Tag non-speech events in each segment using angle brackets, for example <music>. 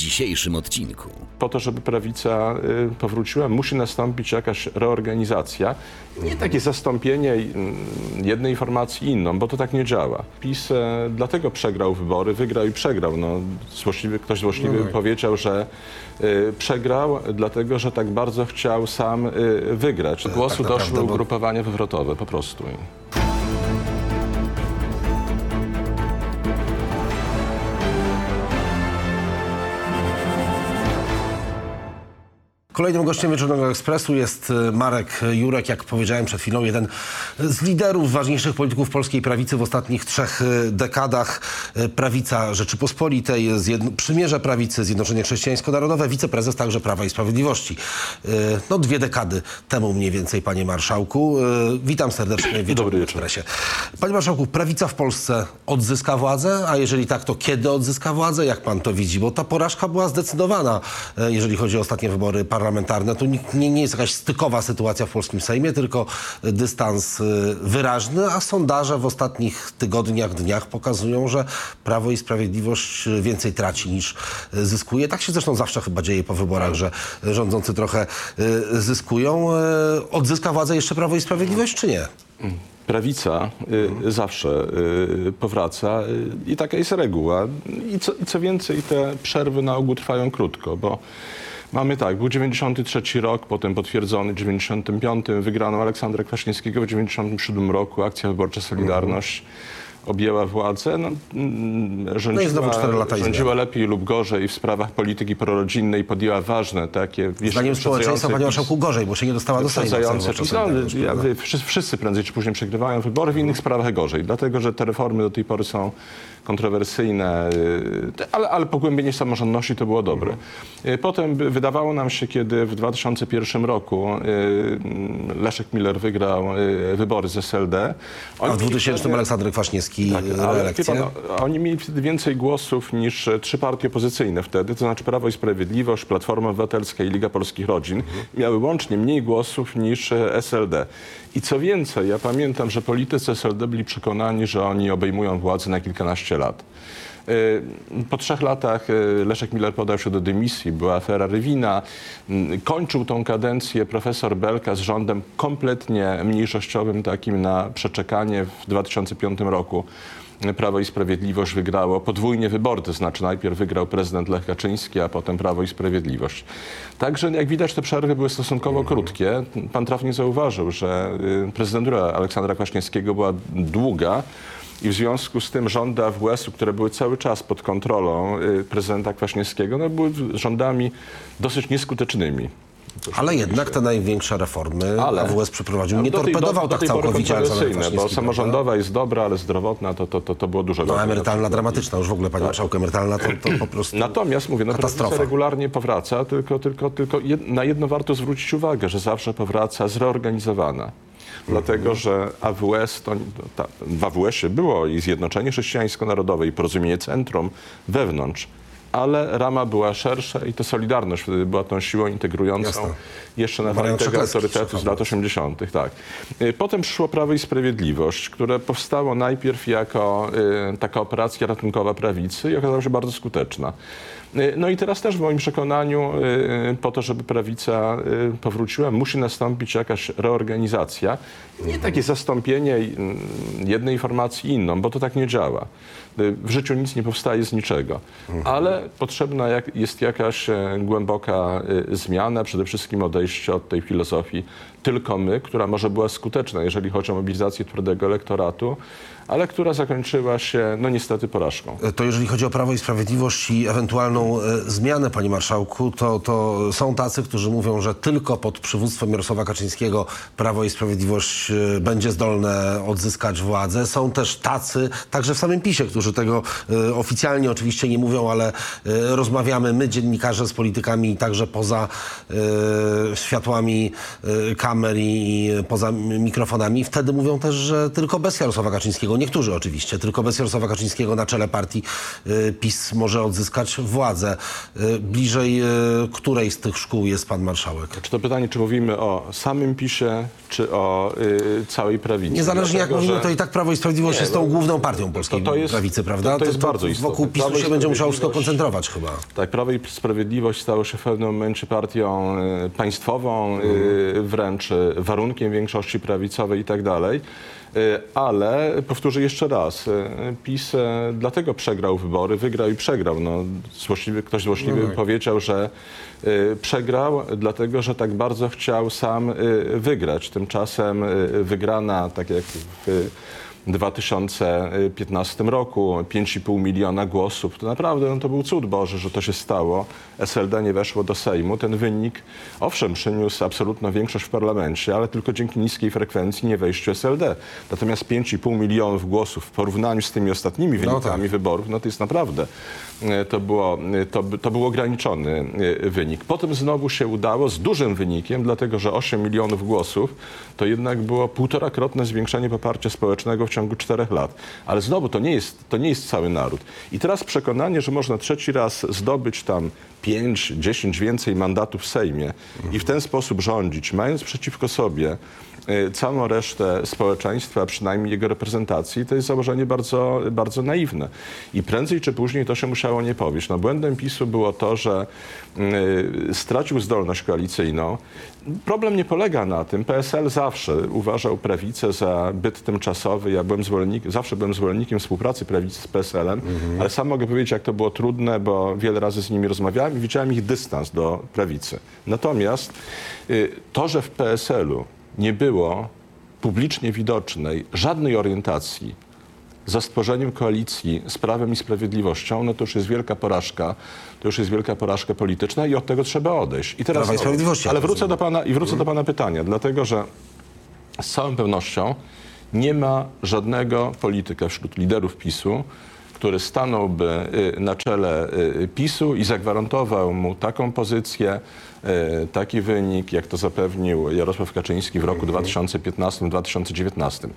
dzisiejszym odcinku. Po to, żeby prawica y, powróciła, musi nastąpić jakaś reorganizacja. Nie takie zastąpienie y, jednej formacji inną, bo to tak nie działa. PiS e, dlatego przegrał wybory, wygrał i przegrał. No, złośliwy, ktoś złośliwy No tak. powiedział, że y, przegrał dlatego, że tak bardzo chciał sam wygrać. Do głosu tak naprawdę, doszły bo- ugrupowania wywrotowe po prostu. Kolejnym gościem Wieczornego Ekspresu jest e, Marek Jurek, jak powiedziałem przed chwilą, jeden z liderów ważniejszych polityków polskiej prawicy w ostatnich trzech e, dekadach. E, Prawica Rzeczypospolitej, zjedno- Przymierze Prawicy, Zjednoczenie Chrześcijańsko-Narodowe, wiceprezes także Prawa i Sprawiedliwości. No dwie dekady temu mniej więcej, panie marszałku. Witam serdecznie w Dobry Wieczornym. Ekspresie. Panie marszałku, prawica w Polsce odzyska władzę, a jeżeli tak, to kiedy odzyska władzę? Jak pan to widzi? Bo ta porażka była zdecydowana, jeżeli chodzi o ostatnie wybory parlamentarne. To nie, nie, nie jest jakaś stykowa sytuacja w polskim Sejmie, tylko dystans e, wyraźny, a sondaże w ostatnich tygodniach, dniach pokazują, że Prawo i Sprawiedliwość więcej traci niż e, zyskuje. Tak się zresztą zawsze chyba dzieje po wyborach, że rządzący trochę e, zyskują. Odzyska władzę jeszcze Prawo i Sprawiedliwość, czy nie? Prawica y, zawsze y, powraca y, i taka jest reguła. I co, I co więcej, te przerwy na ogół trwają krótko, bo mamy tak, był 93 rok, potem potwierdzony w 95, wygrano Aleksandra Kwaśniewskiego w 97 roku, akcja wyborcza Solidarność. Objęła władzę, no, mm, rządziła, No lata i rządziła lepiej lub gorzej w sprawach polityki prorodzinnej, podjęła ważne takie... Zdaniem społeczeństwa, panie marszałku, gorzej, bo się nie dostała do Sejmu. No, ja, wszyscy prędzej czy później przegrywają wybory, w innych sprawach gorzej. Dlatego, że te reformy do tej pory są kontrowersyjne, y, ale, ale pogłębienie samorządności to było dobre. Y, Potem wydawało nam się, kiedy w 2001 roku y, Leszek Miller wygrał wybory z SLD. A Oni w 2000 mieli Aleksander Kwaśniewski tak, reelekcję. oni mieli wtedy więcej głosów niż e, trzy partie opozycyjne wtedy, to znaczy Prawo i Sprawiedliwość, Platforma Obywatelska i Liga Polskich Rodzin miały łącznie mniej głosów niż e, SLD. I co więcej, ja pamiętam, że politycy SLD byli przekonani, że oni obejmują władzę na kilkanaście lat. E, Po trzech latach e, Leszek Miller podał się do dymisji, była afera Rywina. Mm, Kończył tą kadencję profesor Belka z rządem kompletnie mniejszościowym, takim na przeczekanie w 2005 roku. Prawo i Sprawiedliwość wygrało podwójnie wybory, to znaczy najpierw wygrał prezydent Lech Kaczyński, a potem Prawo i Sprawiedliwość. Także jak widać te przerwy były stosunkowo krótkie. Pan trafnie zauważył, że y, prezydentura Aleksandra Kwaśniewskiego była długa i w związku z tym rządy AWS-u, które były cały czas pod kontrolą y, prezydenta Kwaśniewskiego, no, były rządami dosyć nieskutecznymi. Ale jednak te największe reformy Ale- AWS przeprowadził. Nie do torpedował do, tak całkowicie kontrowersyjne, bo Kwaśniewski. samorządowa jest dobra, ale zdrowotna to, to, to, to było dużo No, gorzej. emerytalna dramatyczna, już w ogóle, panie marszałku, emerytalna to, to po prostu... Natomiast mówię, no Katastrofa. regularnie powraca, tylko, tylko, tylko jed, na jedno warto zwrócić uwagę, że zawsze powraca zreorganizowana. Dlatego, że AWS, to, ta, w AWS-ie było i Zjednoczenie Chrześcijańsko-Narodowe i Porozumienie Centrum wewnątrz, ale rama była szersza i to Solidarność wtedy była tą siłą integrującą Jasne. jeszcze na fali tego autorytetu z lat 80. Tak. Y, Potem przyszło Prawo i Sprawiedliwość, które powstało najpierw jako y, taka operacja ratunkowa prawicy i okazało się bardzo skuteczna. Y, No i teraz też w moim przekonaniu y, po to, żeby prawica powróciła, musi nastąpić jakaś reorganizacja. Nie takie zastąpienie y, jednej formacji inną, bo to tak nie działa. W życiu nic nie powstaje z niczego. Ale potrzebna jest jakaś e, głęboka y, zmiana, przede wszystkim odejście od tej filozofii tylko my, która może była skuteczna, jeżeli chodzi o mobilizację twardego elektoratu, ale która zakończyła się, no niestety, porażką. To jeżeli chodzi o Prawo i Sprawiedliwość i ewentualną e, zmianę, panie marszałku, to, to są tacy, którzy mówią, że tylko pod przywództwem Jarosława Kaczyńskiego Prawo i Sprawiedliwość e, będzie zdolne odzyskać władzę. Są też tacy, także w samym PiSie, którzy tego e, oficjalnie oczywiście nie mówią, ale e, rozmawiamy my, dziennikarze, z politykami także poza e, światłami e, kamer i, i poza mikrofonami. Wtedy mówią też, że tylko bez Jarosława Kaczyńskiego niektórzy oczywiście, tylko bez Jarosława Kaczyńskiego na czele partii y, PiS może odzyskać władzę. Y, bliżej y, której z tych szkół jest pan marszałek? Czy to pytanie, czy mówimy o samym PiSie, czy o y, całej prawicy? Niezależnie jak Dlatego, mówimy, że- to i tak Prawo i Sprawiedliwość Nie, jest tą główną partią polskiej to jest- prawicy, prawda? to jest bardzo istotne. Wokół PiSu się będzie musiało wszystko koncentrować chyba. Tak, Prawo i Sprawiedliwość stało się w pewnym momencie partią państwową, y, Mhm. wręcz warunkiem większości prawicowej i tak dalej. Y, Ale powtórzę jeszcze raz, y, PiS y, dlatego przegrał wybory, wygrał i przegrał. No, złośliwy, ktoś złośliwy No tak. powiedział, że przegrał dlatego, że tak bardzo chciał sam wygrać. Tymczasem wygrana, tak jak w 2015 roku 5,5 miliona głosów. To naprawdę no, to był cud Boży, że to się stało. SLD nie weszło do Sejmu. Ten wynik, owszem, przyniósł absolutną większość w parlamencie, ale tylko dzięki niskiej frekwencji nie wejściu SLD. Natomiast 5,5 milionów głosów w porównaniu z tymi ostatnimi wynikami wyborów, no to jest naprawdę, e, to, było, e, to, to był ograniczony e, wynik. Potem znowu się udało z dużym wynikiem, dlatego że 8 milionów głosów to jednak było półtorakrotne zwiększenie poparcia społecznego w ciągu czterech lat. Ale znowu to nie jest, to nie jest cały naród. I teraz przekonanie, że można trzeci raz zdobyć tam 5, 10 więcej mandatów w Sejmie i w ten sposób rządzić, mając przeciwko sobie całą resztę społeczeństwa, przynajmniej jego reprezentacji, to jest założenie bardzo, bardzo naiwne. I prędzej czy później to się musiało nie powieść. No, błędem PiSu było to, że y, stracił zdolność koalicyjną. Problem nie polega na tym. PSL zawsze uważał prawicę za byt tymczasowy. Ja byłem zwolennik, zawsze byłem zwolennikiem współpracy prawicy z PSL-em, ale sam mogę powiedzieć, jak to było trudne, bo wiele razy z nimi rozmawiałem i widziałem ich dystans do prawicy. Natomiast y, to, że w PSL-u nie było publicznie widocznej żadnej orientacji za stworzeniem koalicji z Prawem i Sprawiedliwością, no to już jest wielka porażka, to już jest wielka porażka polityczna i od tego trzeba odejść. I teraz, Prawa i Sprawiedliwości, ale wrócę do pana i wrócę do pana pytania, dlatego że z całą pewnością nie ma żadnego polityka wśród liderów PiSu, który stanąłby y, na czele y, PiSu i zagwarantował mu taką pozycję, taki wynik, jak to zapewnił Jarosław Kaczyński w roku 2015-2019.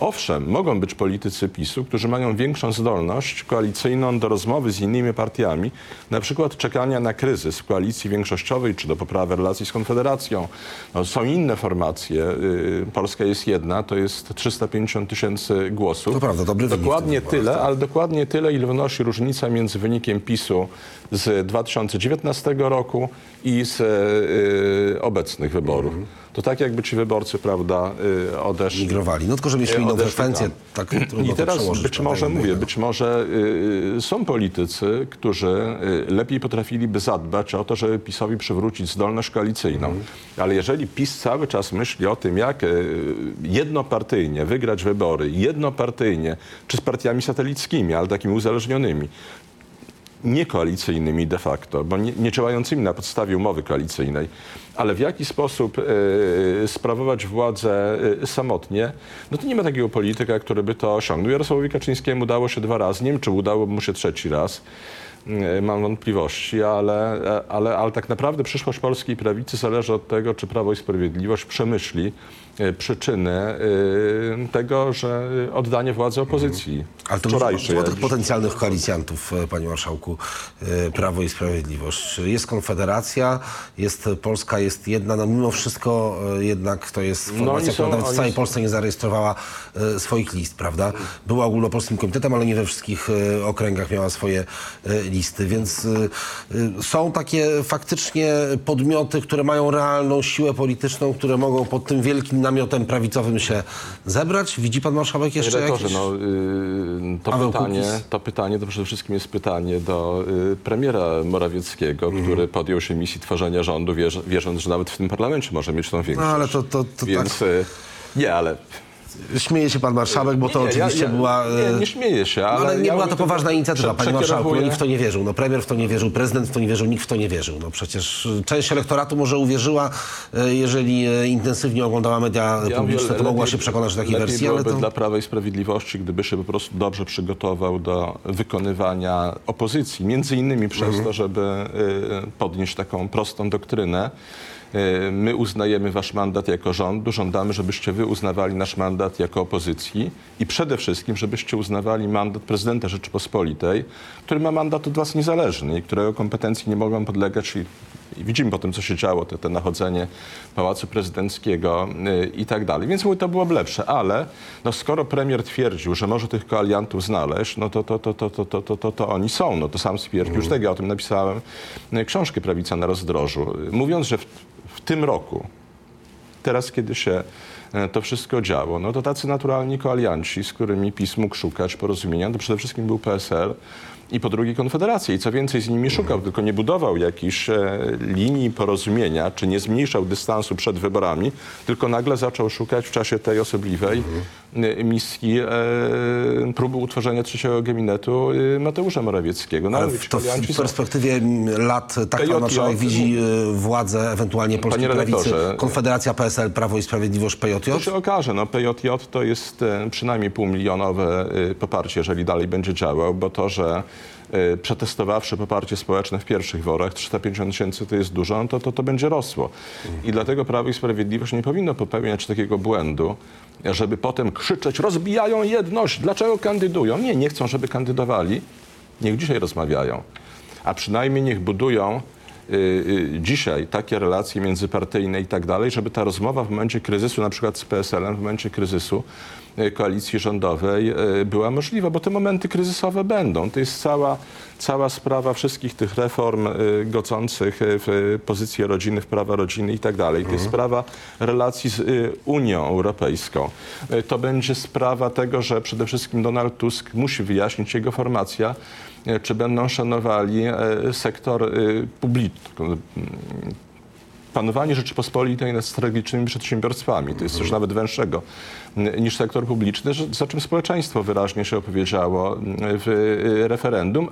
Owszem, mogą być politycy PiSu, którzy mają większą zdolność koalicyjną do rozmowy z innymi partiami, na przykład czekania na kryzys w koalicji większościowej czy do poprawy relacji z Konfederacją. No, są inne formacje. y, Polska jest jedna, to jest 350 tysięcy głosów. To prawda, dobry wynik Dokładnie w tych wyborach, tyle, tak. ale dokładnie tyle, ile wynosi różnica między wynikiem PiSu z 2019 roku i z y, obecnych wyborów. Mhm. To tak jakby ci wyborcy, prawda, y, odeszli. Migrowali. No tylko, że mieliśmy E, inną frekwencję, tak I teraz być może, mówię, być może y, są politycy, którzy lepiej potrafiliby zadbać o to, żeby PiSowi przywrócić zdolność koalicyjną. Mhm. Ale jeżeli PiS cały czas myśli o tym, jak jednopartyjnie wygrać wybory, jednopartyjnie, czy z partiami satelickimi, ale takimi uzależnionymi, niekoalicyjnymi de facto, bo nie, nie działającymi na podstawie umowy koalicyjnej, ale w jaki sposób e, sprawować władzę e, samotnie, no to nie ma takiego polityka, który by to osiągnął. Jarosławowi Kaczyńskiemu udało się dwa razy, nie wiem, czy udało mu się trzeci raz. E, Mam wątpliwości, ale, e, ale, ale tak naprawdę przyszłość polskiej prawicy zależy od tego, czy Prawo i Sprawiedliwość przemyśli e, przyczyny tego, że oddanie władzy opozycji. Ale to wczorajszej, o tych potencjalnych koalicjantów, panie marszałku, Prawo i Sprawiedliwość. Jest Konfederacja, jest Polska, jest jedna, no mimo wszystko jednak to jest formacja, oni są- która nawet w całej Polsce nie zarejestrowała swoich list, prawda? Była ogólnopolskim komitetem, ale nie we wszystkich okręgach miała swoje listy, więc e, e, są takie faktycznie podmioty, które mają realną siłę polityczną, które mogą pod tym wielkim namiotem prawicowym się zebrać. Widzi pan marszałek jeszcze Panie jakieś... no, y, to, Paweł pytanie, to pytanie to przede wszystkim jest pytanie do y, premiera Morawieckiego, Mhm. który podjął się misji tworzenia rządu, wierz, wierząc, że nawet w tym parlamencie może mieć tą No większość. ale to, to, to Więc tak... y, nie, ale... Śmieje się pan marszałek, bo to nie, oczywiście ja, ja, była... e, Nie, nie śmieję się, no, ale... ale nie ja była to poważna inicjatywa, panie marszałku. No, nikt w to nie wierzył. No, premier w to nie wierzył, prezydent w to nie wierzył, nikt w to nie wierzył. No, przecież część elektoratu może uwierzyła, e, jeżeli e, intensywnie oglądała media Ja publiczne, to mogła się przekonać do takiej wersji, ale to... dla Prawa i Sprawiedliwości, gdyby się po prostu dobrze przygotował do wykonywania opozycji. Między innymi przez Mhm. to, żeby podnieść taką prostą doktrynę. Y, My uznajemy wasz mandat jako rządu, żądamy, żebyście wy uznawali nasz mandat jako opozycji i przede wszystkim, żebyście uznawali mandat prezydenta Rzeczypospolitej, który ma mandat od was niezależny i którego kompetencji nie mogą podlegać i, i widzimy po tym, co się działo, te, te nachodzenie Pałacu Prezydenckiego y, i tak dalej. Więc to byłoby lepsze, ale no, skoro premier twierdził, że może tych koaliantów znaleźć, no to, to, to, to, to, to, to, to, to oni są. No to sam stwierdził, już tego ja o tym napisałem y, książkę Prawica na rozdrożu, mówiąc, że w, w tym roku. Teraz, kiedy się to wszystko działo, no to tacy naturalni koalianci, z którymi PiS mógł szukać porozumienia, to przede wszystkim był PSL i po drugie Konfederacja. I co więcej, z nimi szukał, tylko nie budował jakichś e, linii porozumienia, czy nie zmniejszał dystansu przed wyborami, tylko nagle zaczął szukać w czasie tej osobliwej e, misji e, próby utworzenia trzeciego gabinetu e, Mateusza Morawieckiego. No, Ale w, to w są- perspektywie mm, lat tak pan marszałek widzi władzę ewentualnie Polskiej Prawicy, Konfederacja, PSL, Prawo i Sprawiedliwość, PJJ? To się okaże. No, PJJ to jest e, przynajmniej półmilionowe e, poparcie, jeżeli dalej będzie działał, bo to, że e, przetestowawszy poparcie społeczne w pierwszych worach, 350 tysięcy to jest dużo, to, to to będzie rosło. I dlatego Prawo i Sprawiedliwość nie powinno popełniać takiego błędu, żeby potem krzyczeć, rozbijają jedność, dlaczego kandydują? Nie, nie chcą, żeby kandydowali. Niech dzisiaj rozmawiają. A przynajmniej niech budują dzisiaj takie relacje międzypartyjne i tak dalej, żeby ta rozmowa w momencie kryzysu, na przykład z PSL-em, w momencie kryzysu y, koalicji rządowej y, była możliwa, bo te momenty kryzysowe będą. To jest cała, cała sprawa wszystkich tych reform y, godzących w pozycję rodziny, w prawa rodziny i tak dalej. To jest sprawa relacji z Unią Europejską. To będzie sprawa tego, że przede wszystkim Donald Tusk musi wyjaśnić jego formacja, e, czy będą szanowali e, sektor e, publiczny. Panowanie Rzeczypospolitej nad strategicznymi przedsiębiorstwami, to jest coś nawet węższego n- niż sektor publiczny, za czym społeczeństwo wyraźnie się opowiedziało m, w e, referendum.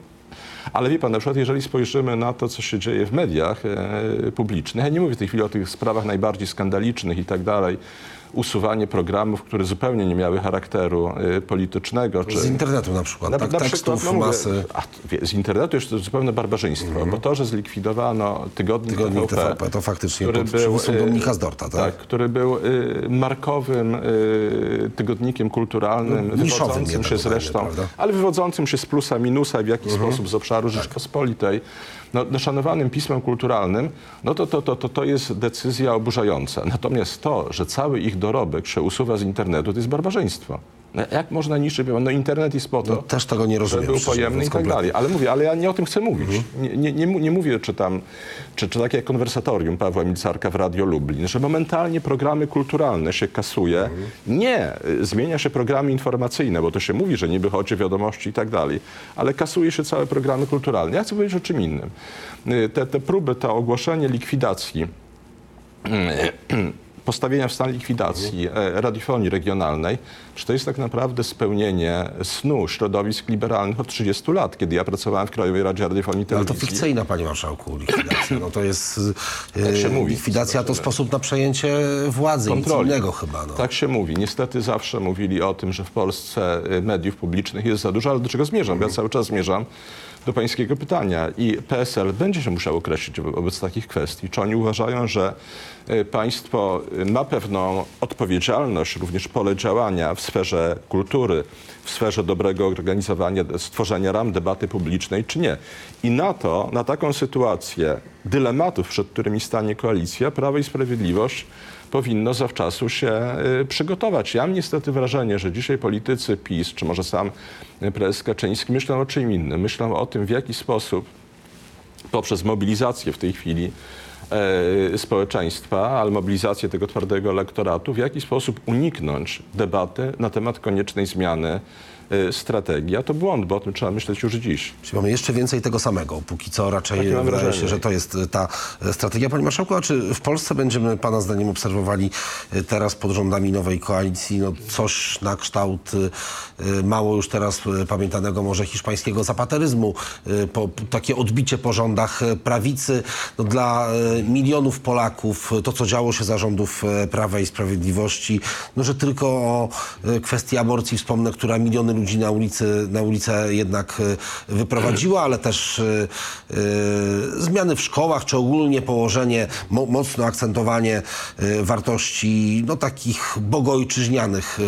Ale wie pan, na przykład jeżeli spojrzymy na to, co się dzieje w mediach e, publicznych, ja nie mówię w tej chwili o tych sprawach najbardziej skandalicznych i tak dalej, usuwanie programów, które zupełnie nie miały charakteru e, politycznego, czy Z internetu na przykład, tak? przykład, tekstów, no mówię, masy. a, z internetu już to jest zupełne barbarzyństwo, bo to, że zlikwidowano tygodnik, Tygodnik TVP, TVP, to faktycznie który pod był, y, Dominika Zdorta, tak? który był y, markowym y, tygodnikiem kulturalnym, No, wywodzącym się zresztą, ale wywodzącym się z plusa minusa, w jaki sposób z obszaru Tak. No, szanowanym pismem kulturalnym, no to, to, to, to, to jest decyzja oburzająca. Natomiast to, że cały ich dorobek się usuwa z internetu, to jest barbarzyństwo. No, jak można niszczyć? No internet jest po to, No, też tego nie rozumiem, był pojemny i tak dalej. Ale mówię, ale ja nie o tym chcę mówić. Nie, nie, nie, nie mówię, czy tam, czy, czy takie jak konwersatorium Pawła Milcarka w Radio Lublin, że momentalnie programy kulturalne się kasuje. Nie, y, zmienia się programy informacyjne, bo to się mówi, że niby chodzi o wiadomości i tak dalej, ale kasuje się całe programy kulturalne. Ja chcę powiedzieć o czym innym. Y, Te, te próby, to ogłoszenie likwidacji postawienia w stan likwidacji e, radiofonii regionalnej, czy to jest tak naprawdę spełnienie snu środowisk liberalnych od 30 lat, kiedy ja pracowałem w Krajowej Radzie Radiofonii i Ale to Telewizji. fikcyjna, panie marszałku, likwidacja. No to jest... y, Tak się mówi. Likwidacja to sposób na przejęcie władzy, nic Kontroli. innego chyba. No. Tak się mówi. Niestety zawsze mówili o tym, że w Polsce y, mediów publicznych jest za dużo, ale do czego zmierzam? Ja cały czas zmierzam do pańskiego pytania i PSL będzie się musiał określić wo- wobec takich kwestii. Czy oni uważają, że y, państwo y, ma pewną odpowiedzialność, również pole działania w sferze kultury, w sferze dobrego organizowania, stworzenia ram debaty publicznej, czy nie? I na to, na taką sytuację dylematów, przed którymi stanie koalicja, Prawo i Sprawiedliwość powinno zawczasu się y, przygotować. Ja mam niestety wrażenie, że dzisiaj politycy PiS, czy może sam prezes Kaczyński myślą o czym innym. Myślą o tym, w jaki sposób poprzez mobilizację w tej chwili e, społeczeństwa, ale mobilizację tego twardego elektoratu, w jaki sposób uniknąć debaty na temat koniecznej zmiany e, strategii. A to błąd, bo o tym trzeba myśleć już dziś. Czyli mamy jeszcze więcej tego samego. Póki co raczej mam wydaje się, że to jest y, ta y, strategia. Panie Marszałku, a czy w Polsce będziemy Pana zdaniem obserwowali y, teraz pod rządami nowej koalicji no coś na kształt y, y, mało już teraz y, pamiętanego może hiszpańskiego zapateryzmu, y, po, takie odbicie po rządach y, prawicy. No, dla y, milionów Polaków y, to, co działo się za rządów y, Prawa i Sprawiedliwości, no, że tylko o y, kwestii aborcji wspomnę, która miliony ludzi na, ulicy, na ulicę jednak y, wyprowadziła, ale też y, y, zmiany w szkołach, czy ogólnie położenie, mo, mocno akcentowanie wartości no, takich bogojczyźnianych,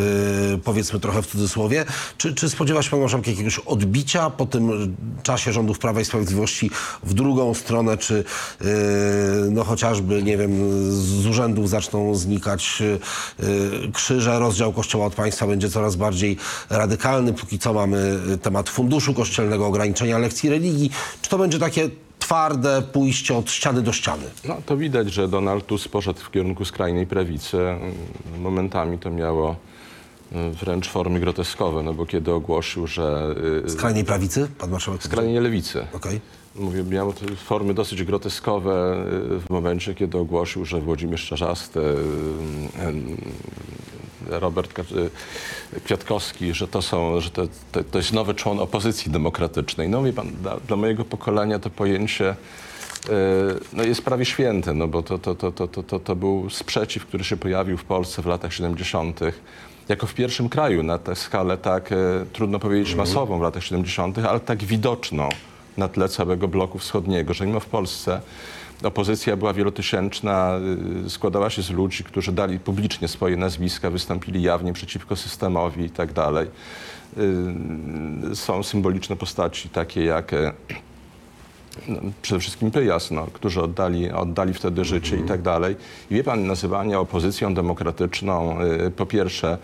powiedzmy trochę w cudzysłowie. Czy, czy spodziewa się pan marszałek jakiegoś odbicia po tym czasie rządów Prawa i Sprawiedliwości w drugą stronę, czy no, chociażby, nie wiem, z urzędów zaczną znikać krzyże, rozdział Kościoła od państwa będzie coraz bardziej radykalny. Póki co mamy y, temat funduszu kościelnego, ograniczenia lekcji religii. Czy to będzie takie twarde pójście od ściany do ściany? No, to widać, że Donald Tusk poszedł w kierunku skrajnej prawicy. Momentami to miało y, wręcz formy groteskowe, no bo kiedy ogłosił, że y, Skrajnej prawicy, pan marszałek? skrajnej lewicy. Okej. Mówię, miało formy dosyć groteskowe w momencie, kiedy ogłosił, że Włodzimierz Czarzasty, Robert Ka- y, Kwiatkowski, że to są, że to, to, to jest nowy człon opozycji demokratycznej. No wie pan, dla, dla mojego pokolenia to pojęcie y, no jest prawie święte, no bo to, to, to, to, to, to, to był sprzeciw, który się pojawił w Polsce w latach 70. Jako w pierwszym kraju na tę skalę tak, e, trudno powiedzieć masową w latach 70., ale tak widoczną na tle całego bloku wschodniego, że mimo w Polsce opozycja była wielotysięczna, y, składała się z ludzi, którzy dali publicznie swoje nazwiska, wystąpili jawnie przeciwko systemowi i tak dalej. Y, Są symboliczne postaci takie jak e, no, przede wszystkim Pyjas, no, którzy oddali, oddali wtedy życie i tak dalej. I wie pan, nazywanie opozycją demokratyczną, y, po pierwsze,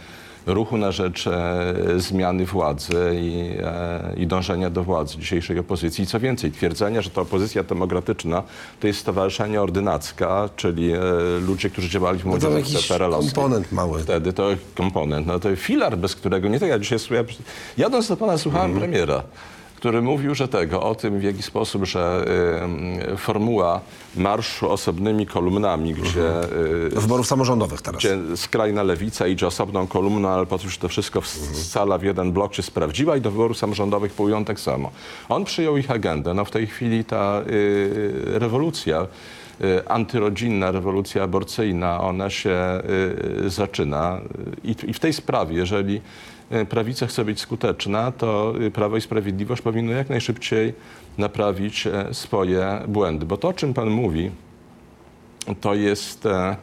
ruchu na rzecz e, zmiany władzy i, e, i dążenia do władzy dzisiejszej opozycji. I co więcej, twierdzenia, że to opozycja demokratyczna to jest stowarzyszenie ordynacka, czyli e, ludzie, którzy działali w No jakiś PRL-owskiej. komponent mały. Wtedy to komponent, no to filar, bez którego nie tak jak dzisiaj słuchałem, jadąc do pana słuchałem Mhm. premiera, który mówił, że tego, o tym w jaki sposób, że y, formuła marszu osobnymi kolumnami, gdzie, Do y, wyborów samorządowych teraz. gdzie skrajna lewica idzie osobną kolumną, ale po to już to wszystko w, scala w jeden blok się sprawdziła i do wyborów samorządowych pójdą tak samo. On przyjął ich agendę. No w tej chwili ta y, rewolucja y, antyrodzinna, rewolucja aborcyjna, ona się y, zaczyna. I, w tej sprawie, jeżeli y, prawica chce być skuteczna, to y, Prawo i Sprawiedliwość powinno jak najszybciej naprawić e, swoje błędy. Bo to, o czym pan mówi, to jest e,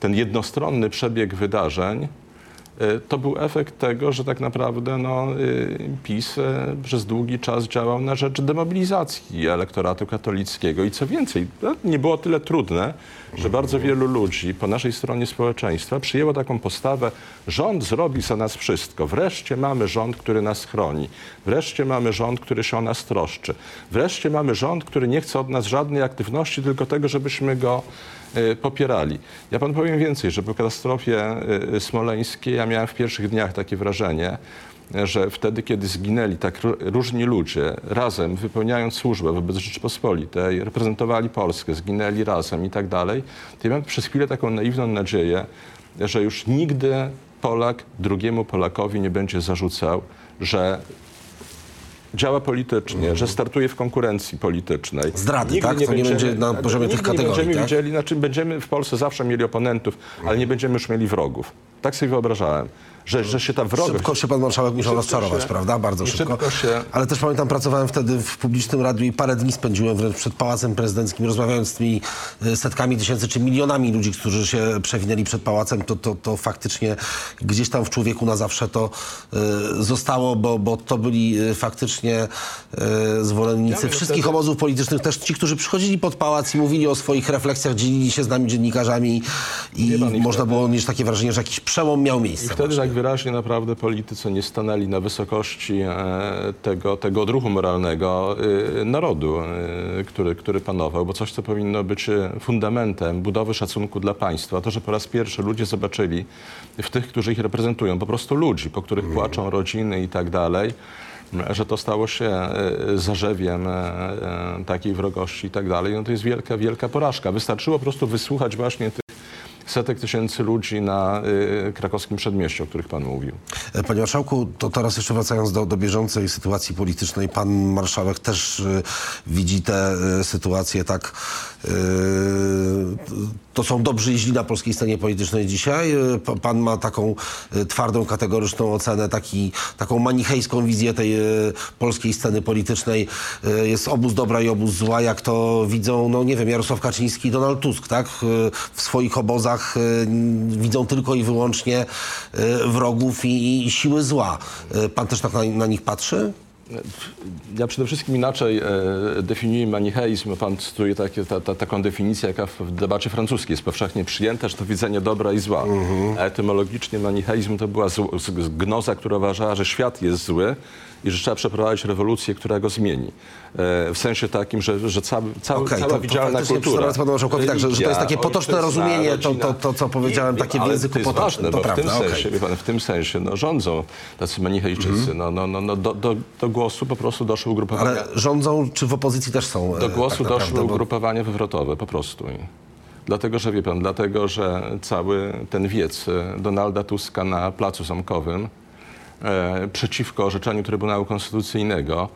ten jednostronny przebieg wydarzeń. E, To był efekt tego, że tak naprawdę no, y, PiS e, przez długi czas działał na rzecz demobilizacji elektoratu katolickiego. I co więcej, no, nie było tyle trudne, że bardzo wielu ludzi po naszej stronie społeczeństwa przyjęło taką postawę, rząd zrobi za nas wszystko. Wreszcie mamy rząd, który nas chroni. Wreszcie mamy rząd, który się o nas troszczy. Wreszcie mamy rząd, który nie chce od nas żadnej aktywności, tylko tego, żebyśmy go e, popierali. Ja pan powiem więcej, że po katastrofie e, smoleńskiej ja miałem w pierwszych dniach takie wrażenie, że wtedy, kiedy zginęli tak ró- różni ludzie, razem wypełniając służbę wobec Rzeczypospolitej, reprezentowali Polskę, zginęli razem i tak dalej, to ja miałem przez chwilę taką naiwną nadzieję, że już nigdy Polak drugiemu Polakowi nie będzie zarzucał, że działa politycznie, że startuje w konkurencji politycznej. Zdrady, Nigdy tak? To nie będzie na poziomie tych kategorii, Nie będziemy tak? widzieli, znaczy będziemy w Polsce zawsze mieli oponentów, ale nie będziemy już mieli wrogów. Tak sobie wyobrażałem, że, że się ta wrogość... Szybko się pan marszałek musiał rozczarować, prawda? Bardzo szybko. szybko się- Ale też pamiętam, pracowałem wtedy w publicznym radiu i parę dni spędziłem wręcz przed Pałacem Prezydenckim, rozmawiając z tymi y, setkami tysięcy czy milionami ludzi, którzy się przewinęli przed Pałacem. To, to, to faktycznie gdzieś tam w człowieku na zawsze to y, zostało, bo, bo to byli y, faktycznie y, zwolennicy Ja wszystkich wtedy- obozów politycznych, też ci, którzy przychodzili pod Pałac i mówili o swoich refleksjach, dzielili się z nami dziennikarzami i Wie pan, i można wtedy- było mieć takie wrażenie, że jakiś przełom miał miejsce. I wtedy tak wyraźnie naprawdę politycy nie stanęli na wysokości e, tego, tego odruchu moralnego e, narodu, e, który, który panował, bo coś, co powinno być fundamentem budowy szacunku dla państwa, to, że po raz pierwszy ludzie zobaczyli w tych, którzy ich reprezentują, po prostu ludzi, po których płaczą rodziny i tak dalej, że to stało się zarzewiem takiej wrogości i tak dalej, no to jest wielka, wielka porażka. Wystarczyło po prostu wysłuchać właśnie tych setek tysięcy ludzi na y, krakowskim przedmieściu, o których pan mówił. E, Panie Marszałku, to teraz jeszcze wracając do, do bieżącej sytuacji politycznej, pan Marszałek też y, widzi tę y, sytuację tak. To są dobrzy i źli na polskiej scenie politycznej dzisiaj. Pa- Pan ma taką y, twardą, kategoryczną ocenę, taki, taką manichejską wizję tej y, polskiej sceny politycznej. Jest obóz dobra i obóz zła, jak to widzą, no nie wiem, Jarosław Kaczyński i Donald Tusk, tak? W swoich obozach widzą tylko i wyłącznie wrogów i, i siły zła. Pan też tak na, na nich patrzy? Ja przede wszystkim inaczej e, definiuję manicheizm. Pan cytuje takie, ta, ta, taką definicję, jaka w debacie francuskiej jest powszechnie przyjęta, że to widzenie dobra i zła. A etymologicznie manicheizm to była gnoza, która uważała, że świat jest zły i że trzeba przeprowadzić rewolucję, która go zmieni. E, w sensie takim, że, że cały, cały, Okej, cała to- to widzialna faktycznie kultura. panu marszałkowi tak, że- że to jest takie potoczne rozumienie, to- rodzina. to- to, co powiedziałem, takie w języku to jest potocznym, ważne, to w tym prawda, okej. sensie, wie pan, w tym sensie no, rządzą tacy manichejczycy. No, no, no, no, do, do, do głosu po prostu doszły ugrupowania. Ale rządzą, czy w opozycji też są? e, Do głosu tak doszły bo- ugrupowania wywrotowe po prostu. Dlatego, że wie pan, dlatego, że cały ten wiec e, Donalda Tuska na Placu Zamkowym e, przeciwko orzeczeniu Trybunału Konstytucyjnego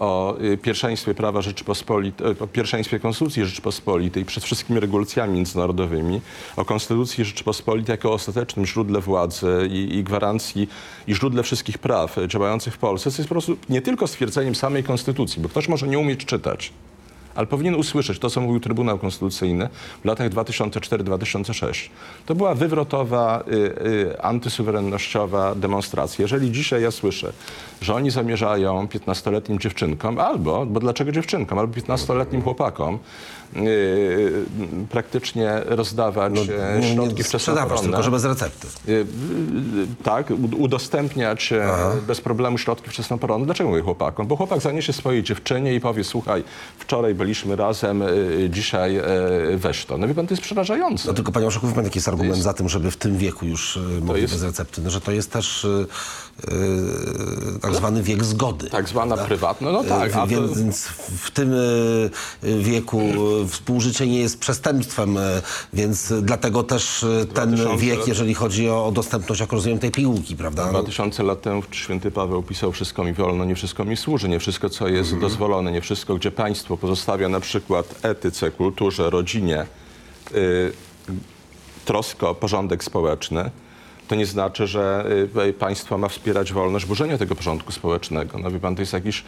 o y, pierwszeństwie prawa Rzeczypospolitej, o pierwszeństwie Konstytucji Rzeczypospolitej przed wszystkimi regulacjami międzynarodowymi, o Konstytucji Rzeczypospolitej jako ostatecznym źródle władzy i, i gwarancji i źródle wszystkich praw e, działających w Polsce, co jest po prostu nie tylko stwierdzeniem samej Konstytucji, bo ktoś może nie umieć czytać, ale powinien usłyszeć to, co mówił Trybunał Konstytucyjny w latach 2004-2006. To była wywrotowa, y, y, antysuwerennościowa demonstracja. Jeżeli dzisiaj ja słyszę, że oni zamierzają 15-letnim dziewczynkom, albo, bo dlaczego dziewczynkom, albo 15-letnim chłopakom praktycznie rozdawać No, e, nie, środki sprzedawać, tylko że bez recepty. Y, y, tak, udostępniać e, bez problemu środki wczesnoporonne. Dlaczego mówię chłopakom? Bo chłopak zaniesie swojej dziewczynie i powie, słuchaj, wczoraj byliśmy razem, y, dzisiaj e, weź to. No wie pan, to jest przerażające. No tylko panie wie pan jaki jest argument za tym, żeby w tym wieku już e, mogli jest- bez recepty? No, że to jest też e, e, tak zwany wiek zgody. Tak zwana prywatna, no tak. E, Więc w tym e, wieku e, współżycie nie jest przestępstwem, e, więc dlatego też e, ten 2000 wiek, lat. jeżeli chodzi o, o dostępność, jak rozumiem, tej pigułki, prawda? No, 2000 lat temu święty Paweł pisał wszystko mi wolno, nie wszystko mi służy, nie wszystko co jest dozwolone, nie wszystko gdzie państwo pozostawia na przykład etyce, kulturze, rodzinie y, troskę o porządek społeczny, to nie znaczy, że y, państwo ma wspierać wolność burzenia tego porządku społecznego. No wie pan, to jest jakiś,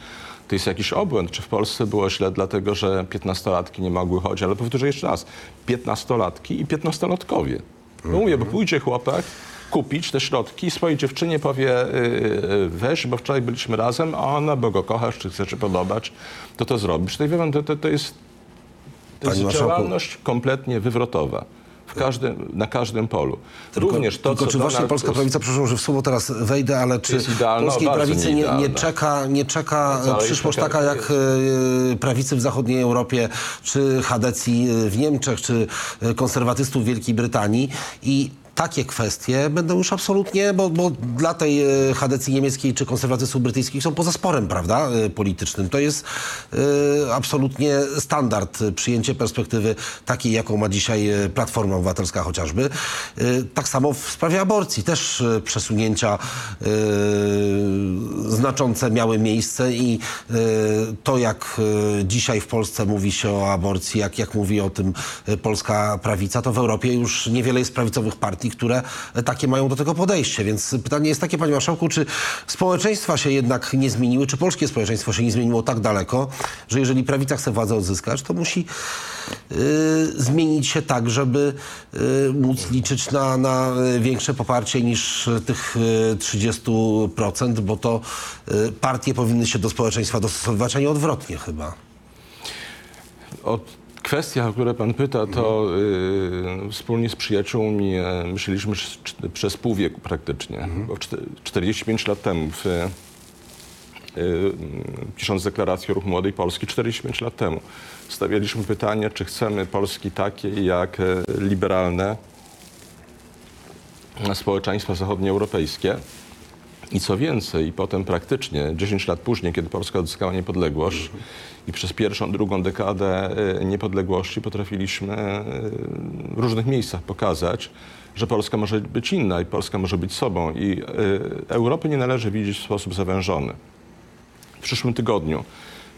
to jest jakiś obłęd. Czy w Polsce było źle dlatego, że 15-latki nie mogły chodzić? Ale powtórzę jeszcze raz. 15-latki i 15-latkowie. No mówię, bo pójdzie chłopak kupić te środki i swojej dziewczynie powie y, y, weź, bo wczoraj byliśmy razem, a ona, bo go kochasz, czy chcesz się podobać, to to zrobisz. To, to, to, to jest, to Panie jest działalność kompletnie wywrotowa. W każdym, na każdym polu. Również to, Tylko czy właśnie Donald polska prawica, przepraszam, że w słowo teraz wejdę, ale czy idealna, polskiej prawicy nie, nie czeka, nie czeka No ale przyszłość taka jak e, prawicy w zachodniej Europie, czy chadecji e, w Niemczech, czy e, konserwatystów w Wielkiej Brytanii i takie kwestie będą już absolutnie, bo, bo dla tej e, chadecji niemieckiej czy konserwatystów brytyjskich są poza sporem, prawda, e, politycznym. To jest e, absolutnie standard przyjęcie perspektywy takiej, jaką ma dzisiaj Platforma Obywatelska chociażby. E, Tak samo w sprawie aborcji. Też przesunięcia e, znaczące miały miejsce i to, jak dzisiaj w Polsce mówi się o aborcji, jak, jak mówi o tym polska prawica, to w Europie już niewiele jest prawicowych partii, które e, takie mają do tego podejście. Więc pytanie jest takie, panie marszałku, czy społeczeństwa się jednak nie zmieniły, czy polskie społeczeństwo się nie zmieniło tak daleko, że jeżeli prawica chce władzę odzyskać, to musi y, zmienić się tak, żeby y, móc liczyć na, na większe poparcie niż tych y, 30%, bo to y, partie powinny się do społeczeństwa dostosowywać, a nie odwrotnie chyba. O kwestiach, o które pan pyta, to y, wspólnie z przyjaciółmi y, myśleliśmy przez, pół wieku praktycznie. Bo czte- 45 lat temu, w, y, y, pisząc deklarację Ruch Młodej Polski, 45 lat temu, stawialiśmy pytanie, czy chcemy Polski takiej jak y, liberalne społeczeństwa zachodnioeuropejskie, I co więcej, potem praktycznie 10 lat później, kiedy Polska odzyskała niepodległość i przez pierwszą, drugą dekadę e, niepodległości potrafiliśmy e, w różnych miejscach pokazać, że Polska może być inna i Polska może być sobą. I e, Europy nie należy widzieć w sposób zawężony. W przyszłym tygodniu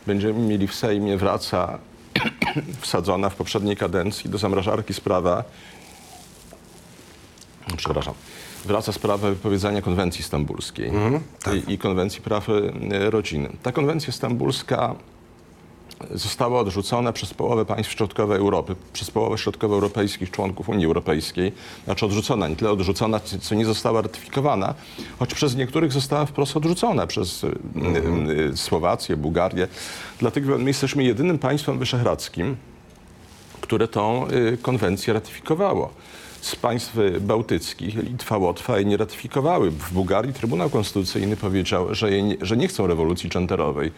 będziemy mieli w Sejmie wraca <clears throat> wsadzona w poprzedniej kadencji do zamrażarki sprawa, przepraszam, wraca sprawa wypowiedzenia konwencji stambulskiej i, i konwencji praw e, rodziny. Ta konwencja stambulska została odrzucona przez połowę państw środkowej Europy, przez połowę środkowoeuropejskich członków Unii Europejskiej. Znaczy odrzucona, nie tyle odrzucona, co nie została ratyfikowana, choć przez niektórych została wprost odrzucona, przez y, y, Słowację, Bułgarię. Dlatego my jesteśmy jedynym państwem wyszehradzkim, które tą konwencję ratyfikowało. Z państw bałtyckich Litwa, Łotwa jej nie ratyfikowały. W Bułgarii Trybunał Konstytucyjny powiedział, że, nie, że nie chcą rewolucji genderowej,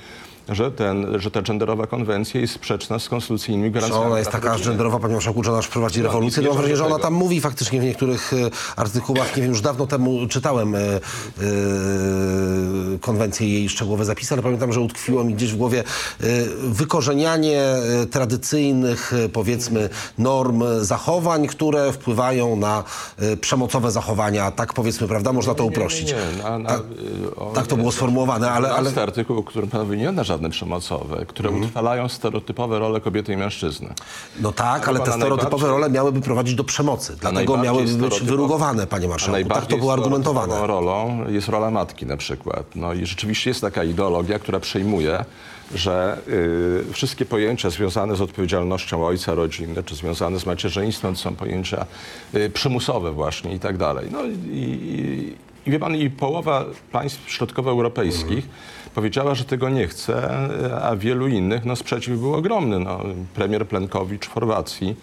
że, ten, że ta genderowa konwencja jest sprzeczna z konstytucyjnymi Czy gwarancjami. ona jest taka genderowa, panie marszałku, że ona aż prowadzi rewolucję? nie No, mam wrażenie, że wierzę ona tam mówi faktycznie w niektórych e, artykułach. Nie wiem, już dawno temu czytałem e, e, konwencję i jej szczegółowe zapisy, ale pamiętam, że utkwiło mi gdzieś w głowie wykorzenianie tradycyjnych, powiedzmy, norm, zachowań, które wpływają na przemocowe zachowania. Tak powiedzmy, prawda? Można to uprościć. Nie, nie, na, na, Tak- y, o, tak to nie. było sformułowane, ale- ale- artykuł, który panowie nie na żadne przemocowe, które Mhm. utrwalają stereotypowe role kobiety i mężczyzny. No tak, ale te stereotypowe role miałyby prowadzić do przemocy. Dlatego miałyby być wyrugowane, panie marszałku. Tak to było argumentowane. rolą jest rola matki na przykład. No i rzeczywiście jest taka ideologia, która przejmuje, że y, wszystkie pojęcia związane z odpowiedzialnością ojca rodziny, czy związane z macierzyństwem, to są pojęcia y, przymusowe właśnie i tak dalej. No i, i, i wie pan, i połowa państw środkowoeuropejskich powiedziała, że tego nie chce, a wielu innych, no sprzeciw był ogromny. No, premier Plenkowicz w Chorwacji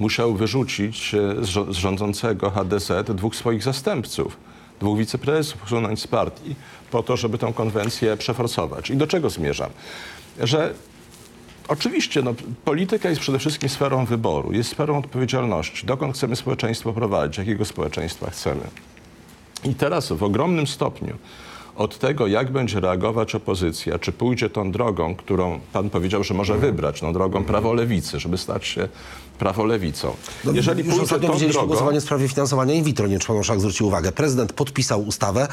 musiał wyrzucić e, z rządzącego HDZ dwóch swoich zastępców, dwóch wiceprezesów usunąć z partii, po to, żeby tę konwencję przeforsować. I do czego zmierzam? Że oczywiście no, polityka jest przede wszystkim sferą wyboru, jest sferą odpowiedzialności. Dokąd chcemy społeczeństwo prowadzić, jakiego społeczeństwa chcemy. I teraz w ogromnym stopniu od tego, jak będzie reagować opozycja, czy pójdzie tą drogą, którą pan powiedział, że może wybrać, no drogą prawo-lewicy, żeby stać się prawo-lewicą. Jeżeli No, Już pójdzie ostatnio tą widzieliśmy drogą, głosowanie w sprawie finansowania in vitro. Nie marszałek zwrócił uwagę. Prezydent podpisał ustawę.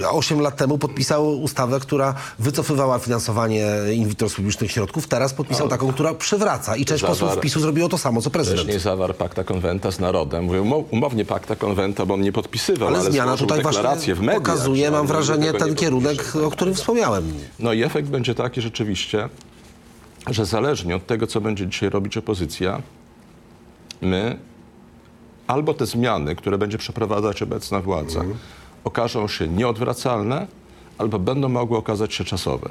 Yy, Osiem lat temu podpisał ustawę, która wycofywała finansowanie in vitro z publicznych środków. Teraz podpisał taką, która przywraca. I część Zawarł- posłów PiSu zrobiło to samo, co prezydent. Wcześniej zawarł pakta konwenta z narodem. Mówię umo- umownie pakta konwenta, bo on nie podpisywał, ale, Ale zmiana tutaj deklarację właśnie w mediach. pokazuje, mam wrażenie, ten nie kierunek, o którym wspomniałem. No i efekt będzie taki rzeczywiście, że zależnie od tego, co będzie dzisiaj robić opozycja, my albo te zmiany, które będzie przeprowadzać obecna władza, okażą się nieodwracalne, albo będą mogły okazać się czasowe.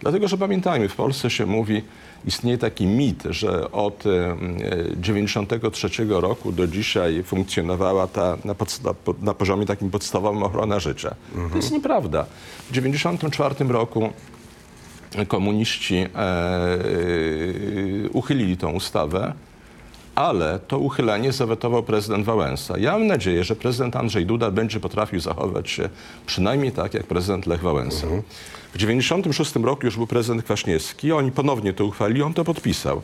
Dlatego, że pamiętajmy, w Polsce się mówi, istnieje taki mit, że od 1993 roku do dzisiaj funkcjonowała ta na, na poziomie takim podstawowym ochrona życia. To jest nieprawda. W 1994 roku komuniści e, e, uchylili tą ustawę, ale to uchylenie zawetował prezydent Wałęsa. Ja mam nadzieję, że prezydent Andrzej Duda będzie potrafił zachować się przynajmniej tak, jak prezydent Lech Wałęsa. W 1996 roku już był prezydent Kwaśniewski, oni ponownie to uchwalili, on to podpisał.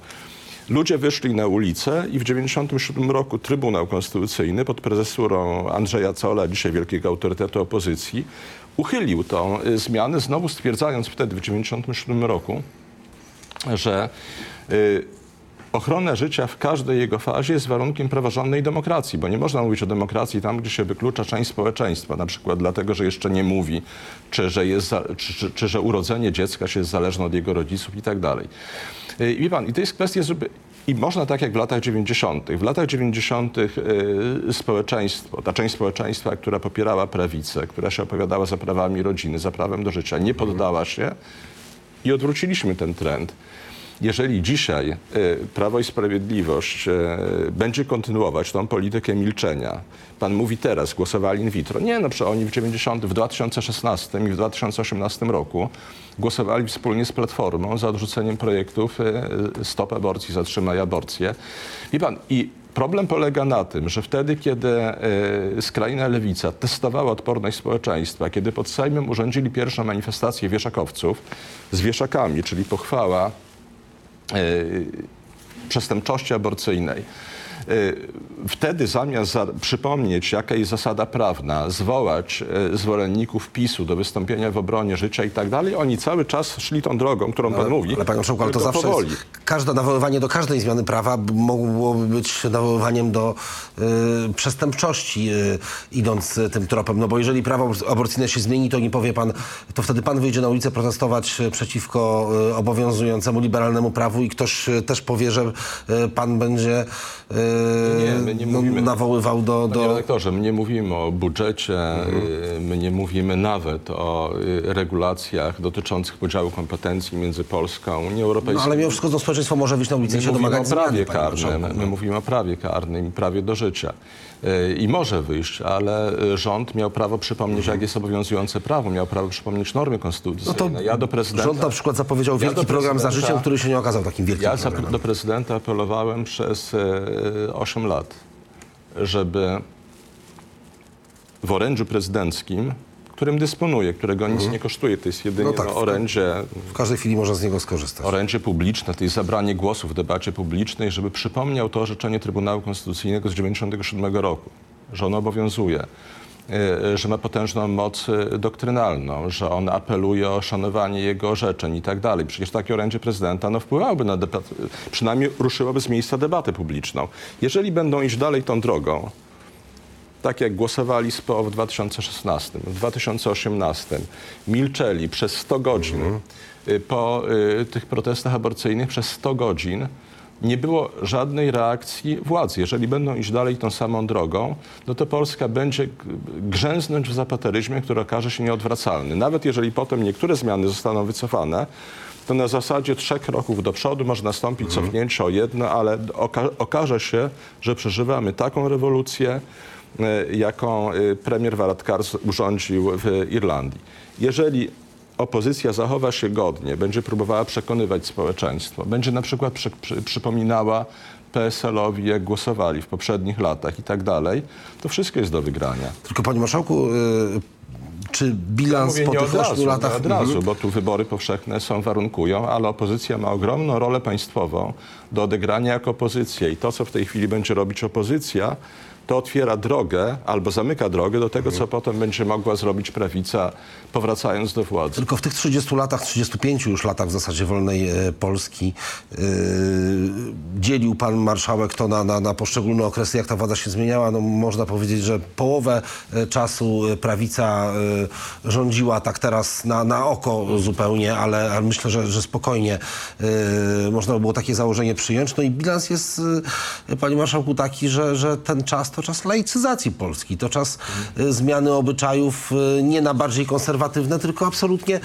Ludzie wyszli na ulicę i w 1997 roku Trybunał Konstytucyjny pod prezesurą Andrzeja Cola, dzisiaj wielkiego autorytetu opozycji, uchylił tą y, zmianę, znowu stwierdzając wtedy w 1997 roku, że y, ochrona życia w każdej jego fazie jest warunkiem praworządnej demokracji, bo nie można mówić o demokracji tam, gdzie się wyklucza część społeczeństwa, na przykład dlatego, że jeszcze nie mówi, czy że, jest czy, czy, czy że urodzenie dziecka się jest zależne od jego rodziców i tak dalej. Y, Wie pan, i to jest kwestia. I można tak jak w latach 90. W latach 90. y, społeczeństwo, ta część społeczeństwa, która popierała prawicę, która się opowiadała za prawami rodziny, za prawem do życia, nie poddała się i odwróciliśmy ten trend. Jeżeli dzisiaj e, Prawo i Sprawiedliwość e, będzie kontynuować tą politykę milczenia, pan mówi teraz, głosowali in vitro. Nie, no przecież oni w 90, w 2016 i w 2018 roku głosowali wspólnie z Platformą za odrzuceniem projektów e, Stop Aborcji, Zatrzymaj Aborcję. Wie pan, i Problem polega na tym, że wtedy, kiedy skrajna lewica testowała odporność społeczeństwa, kiedy pod Sejmem urządzili pierwszą manifestację wieszakowców z wieszakami, czyli pochwała przestępczości aborcyjnej. Y, Wtedy zamiast za, przypomnieć, jaka jest zasada prawna, zwołać e, zwolenników PiSu do wystąpienia w obronie życia i tak dalej, oni cały czas szli tą drogą, którą pan mówi. Ale panie marszałku, ale to zawsze powoli. jest, każde nawoływanie do każdej zmiany prawa mogłoby być nawoływaniem do y, przestępczości, y, idąc y, tym tropem. No bo jeżeli prawo abor- aborcyjne się zmieni, to nie powie pan, to wtedy pan wyjdzie na ulicę protestować y, przeciwko y, obowiązującemu liberalnemu prawu i ktoś y, też powie, że y, pan będzie y, Nie, my nie no, mówimy- nawoływał do... Panie do... redaktorze, my nie mówimy o budżecie, y, my nie mówimy nawet o y, regulacjach dotyczących podziału kompetencji między Polską a Unią No, Europejską. ale mimo wszystko to społeczeństwo może wyjść na ulicę i My się mówimy o domagać zmiany, prawie panie karnym. My mówimy o prawie karnym i prawie do życia. Y, I może wyjść, ale y, rząd miał prawo przypomnieć, jak jest obowiązujące prawo, miał prawo przypomnieć normy No konstytucyjne. to ja do prezydenta... rząd na przykład zapowiedział Ja wielki program za życiem, który się nie okazał takim wielkim Ja programem. do prezydenta apelowałem przez 8 lat, żeby w orędziu prezydenckim, którym dysponuję, którego nic nie kosztuje, to jest jedynie No tak, no, w- orędzie, W każdej chwili można z niego skorzystać. orędzie publiczne, to jest zabranie głosu w debacie publicznej, żeby przypomniał to orzeczenie Trybunału Konstytucyjnego z 1997 roku, że ono obowiązuje, że ma potężną moc e, doktrynalną, że on apeluje o szanowanie jego orzeczeń i tak dalej. Przecież takie orędzie prezydenta no, wpływałoby na debat, przynajmniej ruszyłoby z miejsca debatę publiczną. Jeżeli będą iść dalej tą drogą, tak jak głosowali z PO w 2016, w 2018, milczeli przez 100 godzin y, po y, tych protestach aborcyjnych, przez 100 godzin nie było żadnej reakcji władz. Jeżeli będą iść dalej tą samą drogą, no to Polska będzie grzęznąć w zapateryzmie, który okaże się nieodwracalny. Nawet jeżeli potem niektóre zmiany zostaną wycofane, to na zasadzie trzech kroków do przodu może nastąpić cofnięcie o jedno, ale oka- okaże się, że przeżywamy taką rewolucję, e, jaką e, premier Varadkar urządził w Irlandii. Jeżeli opozycja zachowa się godnie, będzie próbowała przekonywać społeczeństwo, będzie na przykład przy, przy, przypominała PSL-owi, jak głosowali w poprzednich latach i tak dalej, to wszystko jest do wygrania. Tylko panie marszałku, y, czy bilans Mówię po tych ośmiu latach... nie od razu, bo tu wybory powszechne są warunkują, ale opozycja ma ogromną rolę państwową do odegrania jako opozycja i to, co w tej chwili będzie robić opozycja, to otwiera drogę albo zamyka drogę do tego, co potem będzie mogła zrobić prawica, powracając do władzy. Tylko w tych 30 latach, 35 już latach w zasadzie wolnej e, Polski e, dzielił pan marszałek to na, na, na poszczególne okresy, jak ta władza się zmieniała. No, można powiedzieć, że połowę e, czasu prawica e, rządziła tak teraz na, na oko zupełnie, ale, ale myślę, że, że spokojnie e, można by było takie założenie przyjąć. No i bilans jest, panie marszałku, taki, że, że ten czas to czas laicyzacji Polski, to czas e, zmiany obyczajów e, nie na bardziej konserwatywne, tylko absolutnie e,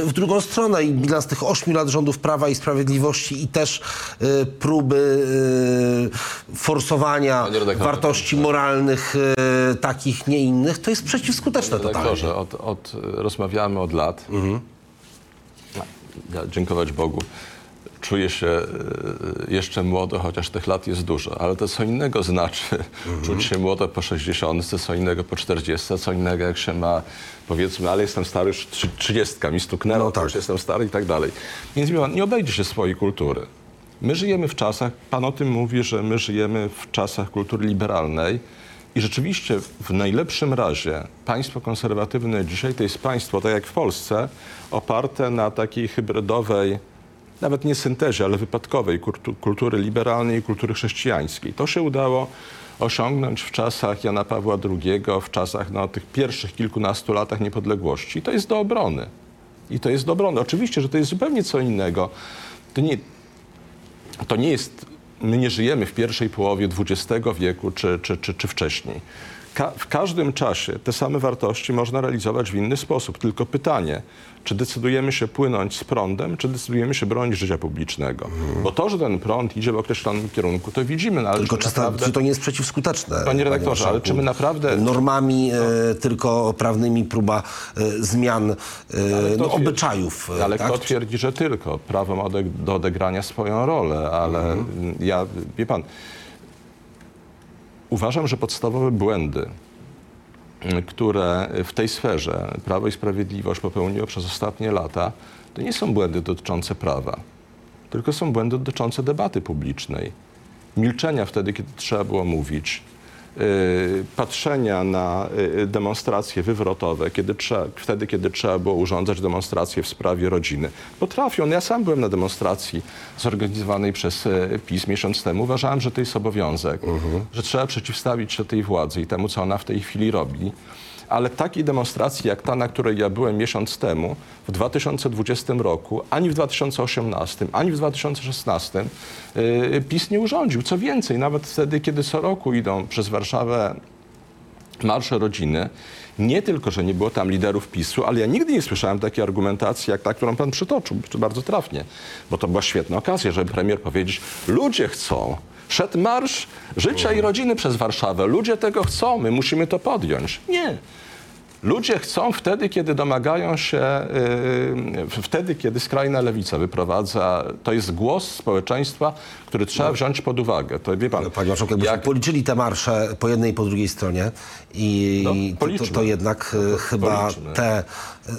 w drugą stronę. I bilans tych ośmiu lat rządów Prawa i Sprawiedliwości i też próby forsowania Panie wartości moralnych takich, nie innych, to jest przeciwskuteczne totalnie. Redaktorze, od, od, rozmawiamy od lat. Ja, dziękować Bogu. Czuję się e, jeszcze młodo, chociaż tych lat jest dużo, ale to co innego znaczy <laughs> czuć się młodo po 60, co innego po 40, co innego jak się ma, powiedzmy, ale jestem stary, już trzy- 30 mi stuknęło, No tak. już jestem stary i tak dalej. Więc nie obejdzie się swojej kultury. My żyjemy w czasach, pan o tym mówi, że my żyjemy w czasach kultury liberalnej i rzeczywiście w najlepszym razie państwo konserwatywne dzisiaj to jest państwo, tak jak w Polsce, oparte na takiej hybrydowej, nawet nie syntezie, ale wypadkowej kultu- kultury liberalnej i kultury chrześcijańskiej. To się udało osiągnąć w czasach Jana Pawła II, w czasach no, tych pierwszych kilkunastu latach niepodległości. To jest do obrony. I to jest do obrony. Oczywiście, że to jest zupełnie co innego. To nie, to nie jest, my nie żyjemy w pierwszej połowie XX wieku czy, czy, czy, czy wcześniej. Ka- w każdym czasie te same wartości można realizować w inny sposób. Tylko pytanie, czy decydujemy się płynąć z prądem, czy decydujemy się bronić życia publicznego. Bo to, że ten prąd idzie w określonym kierunku, to widzimy. No, ale Tylko czy naprawdę- czy to nie jest przeciwskuteczne? Panie redaktorze, ale marszałku? czy my naprawdę- Normami, e, tylko prawnymi próba e, zmian e, no, twierdzi- obyczajów. e, Ale tak? kto twierdzi, że tylko? Prawo ma ode- do odegrania swoją rolę, ale Mhm. ja, wie pan, uważam, że podstawowe błędy, y, które w tej sferze Prawo i Sprawiedliwość popełniło przez ostatnie lata, to nie są błędy dotyczące prawa, tylko są błędy dotyczące debaty publicznej. Milczenia wtedy, kiedy trzeba było mówić, patrzenia na y, demonstracje wywrotowe, kiedy trzeba, wtedy, kiedy trzeba było urządzać demonstracje w sprawie rodziny. Potrafią. Ja sam byłem na demonstracji zorganizowanej przez y, PiS miesiąc temu. Uważałem, że to jest obowiązek, że trzeba przeciwstawić się tej władzy i temu, co ona w tej chwili robi. Ale takiej demonstracji jak ta, na której ja byłem miesiąc temu, w 2020 roku, ani w 2018, ani w 2016 yy, PiS nie urządził. Co więcej, nawet wtedy, kiedy co roku idą przez Warszawę marsze rodziny, nie tylko, że nie było tam liderów PiSu, ale ja nigdy nie słyszałem takiej argumentacji, jak ta, którą pan przytoczył, bardzo trafnie. Bo to była świetna okazja, żeby premier powiedzieć, ludzie chcą. Szedł marsz życia i rodziny przez Warszawę. Ludzie tego chcą, my musimy to podjąć. Nie. Ludzie chcą wtedy, kiedy domagają się, yy, wtedy, kiedy skrajna lewica wyprowadza, to jest głos społeczeństwa, który trzeba wziąć pod uwagę. To wie pan, Panie Marszałku, jakbyśmy jak- policzyli te marsze po jednej i po drugiej stronie i No, to, to, jednak e, chyba policzmy. te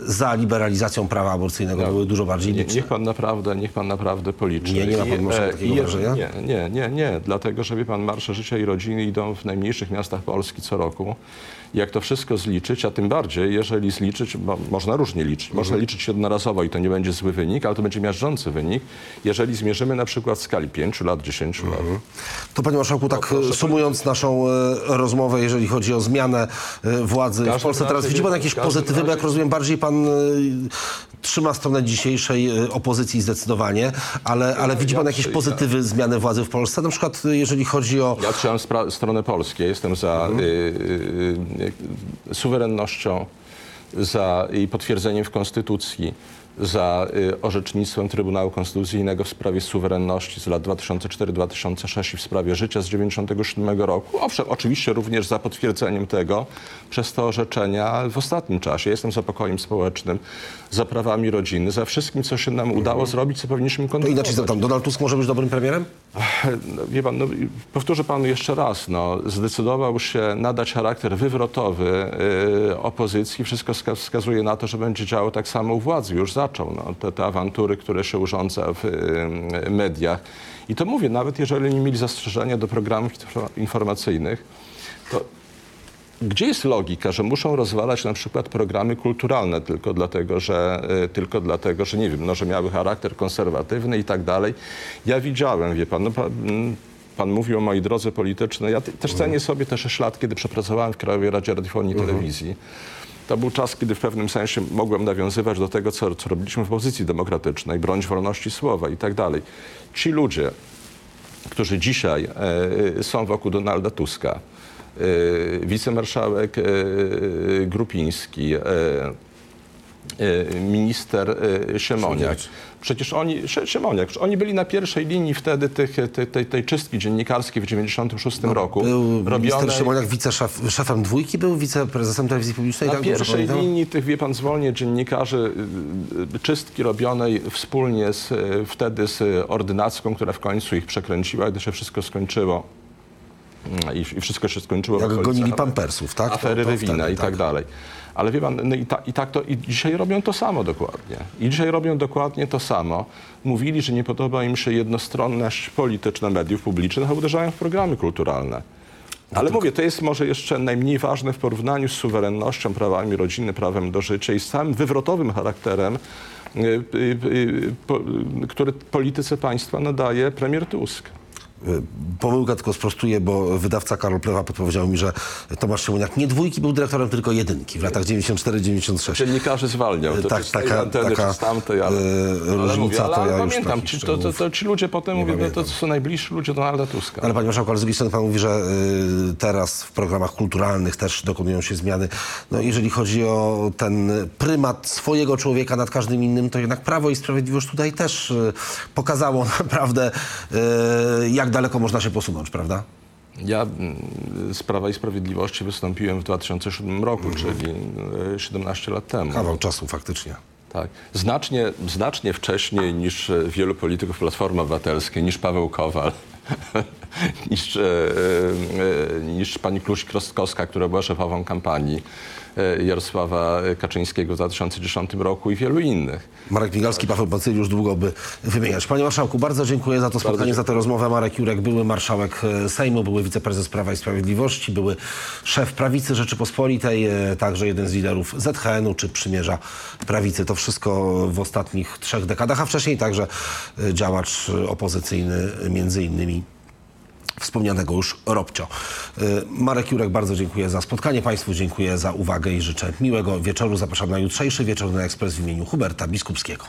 za liberalizacją prawa aborcyjnego były dużo bardziej Nie, liczne. niech pan naprawdę, niech pan naprawdę policzy. Nie, nie ma pan I, może e, takiego je- wrażenia? Nie, nie, nie, nie, dlatego, że wie pan, marsze życia i rodziny idą w najmniejszych miastach Polski co roku. Jak to wszystko zliczyć, a tym bardziej, jeżeli zliczyć, bo można różnie liczyć. Można Mhm. liczyć jednorazowo i to nie będzie zły wynik, ale to będzie miażdżący wynik, jeżeli zmierzymy na przykład w skali 5 lat, 10 lat. To panie marszałku, tak e, sumując naszą e, rozmowę, jeżeli chodzi o zmianę e, władzy w Polsce, teraz widzi pan jakieś pozytywy, bo jak rozumiem, bardziej pan trzyma stronę dzisiejszej opozycji zdecydowanie, ale, ale widzi pan ja jakieś pozytywy zmiany władzy w Polsce? Na przykład jeżeli chodzi o... Ja trzymam stronę polską. Jestem za y, y, y, suwerennością, za jej potwierdzeniem w Konstytucji, za y, orzecznictwem Trybunału Konstytucyjnego w sprawie suwerenności z lat 2004-2006 i w sprawie życia z 1997 roku. Owszem, oczywiście również za potwierdzeniem tego przez te orzeczenia w ostatnim czasie. Jestem za pokojem społecznym, za prawami rodziny, za wszystkim, co się nam udało zrobić, co powinniśmy To kontynuować. inaczej zapytam, Donald Tusk może być dobrym premierem? No, wie pan, no, powtórzę panu jeszcze raz, no, zdecydował się nadać charakter wywrotowy y, opozycji. Wszystko wska- wskazuje na to, że będzie działał tak samo u władzy. Już zaczął no, te, te awantury, które się urządza w y, mediach. I to mówię, nawet jeżeli nie mieli zastrzeżenia do programów info- informacyjnych, to gdzie jest logika, że muszą rozwalać na przykład programy kulturalne tylko dlatego, że, y, tylko dlatego, że nie wiem, no, że miały charakter konserwatywny i tak dalej. Ja widziałem, wie pan, no, pan, pan mówił o mojej drodze politycznej. Ja te- też cenię sobie te 6 lat, kiedy przepracowałem w Krajowej Radzie Radiofonii i Telewizji. To był czas, kiedy w pewnym sensie mogłem nawiązywać do tego, co, co robiliśmy w opozycji demokratycznej, bronić wolności słowa i tak dalej. Ci ludzie, którzy dzisiaj e, są wokół Donalda Tuska, e, wicemarszałek e, Grupiński, e, e, minister e, Siemoniak. Siemoniak. Przecież oni, przecież oni byli na pierwszej linii wtedy tych, tej, tej, tej czystki dziennikarskiej w 1996 roku. Był minister robionej- Siemoniak wiceszefem dwójki, był wiceprezesem telewizji publicznej. na tak pierwszej linii tych, wie pan, zwolnień dziennikarzy, y, y, czystki robionej wspólnie z, y, wtedy z ordynacką, która w końcu ich przekręciła, gdy się wszystko skończyło. Mm, I, i wszystko się skończyło w Jak okolicach gonili pampersów, tak? To- afery to Rywina wtedy, i tak dalej. Ale wie pan, no i, ta, i tak to i dzisiaj robią to samo dokładnie. I dzisiaj robią dokładnie to samo. Mówili, że nie podoba im się jednostronność polityczna mediów publicznych, a uderzają w programy kulturalne. Ale mówię, to jest może jeszcze najmniej ważne w porównaniu z suwerennością, prawami rodziny, prawem do życia i z całym wywrotowym charakterem, y, y, y, po, y, który polityce państwa nadaje premier Tusk. Y, Pomyłka tylko sprostuję, bo wydawca Karol Plewa podpowiedział mi, że Tomasz Siemoniak nie dwójki był dyrektorem, tylko jedynki w latach 94-96. Dziennikarzy zwalniał. To Tak, czy z tej taka- anteny, taka, czy tamtej, ale, e, ale różnica, mówię, ale, to ja już pamiętam, ci, to, to, to ci ludzie potem mówią, no, to są najbliżsi ludzie Donalda Tuska. Ale panie marszałku, ale z drugiej strony pan mówi, że y, teraz w programach kulturalnych też dokonują się zmiany. No jeżeli chodzi o ten prymat swojego człowieka nad każdym innym, to jednak Prawo i Sprawiedliwość tutaj też y, pokazało <laughs> naprawdę, y, jak daleko można się posunąć, prawda? Ja mm, z Prawa i Sprawiedliwości wystąpiłem w 2007 roku, czyli e, 17 lat temu. Kawał czasu faktycznie. Tak. Znacznie, znacznie wcześniej niż e, wielu polityków Platformy Obywatelskiej, niż Paweł Kowal. <laughs> <laughs> niż, e, e, niż pani Klusz-Krostkowska, która była szefową kampanii e, Jarosława Kaczyńskiego w 2010 roku i wielu innych. Marek Migalski, Paweł Bacyliusz, długo by wymieniać. Panie Marszałku, bardzo dziękuję za to spotkanie, za tę rozmowę. Marek Jurek, były marszałek Sejmu, były wiceprezes Prawa i Sprawiedliwości, były szef Prawicy Rzeczypospolitej, także jeden z liderów ZHN-u czy Przymierza Prawicy. To wszystko w ostatnich trzech dekadach, a wcześniej także działacz opozycyjny, między innymi wspomnianego już Robcio. Y, Marek Jurek, bardzo dziękuję za spotkanie. Państwu dziękuję za uwagę i życzę miłego wieczoru. Zapraszam na jutrzejszy wieczór na ekspres w imieniu Huberta Biskupskiego.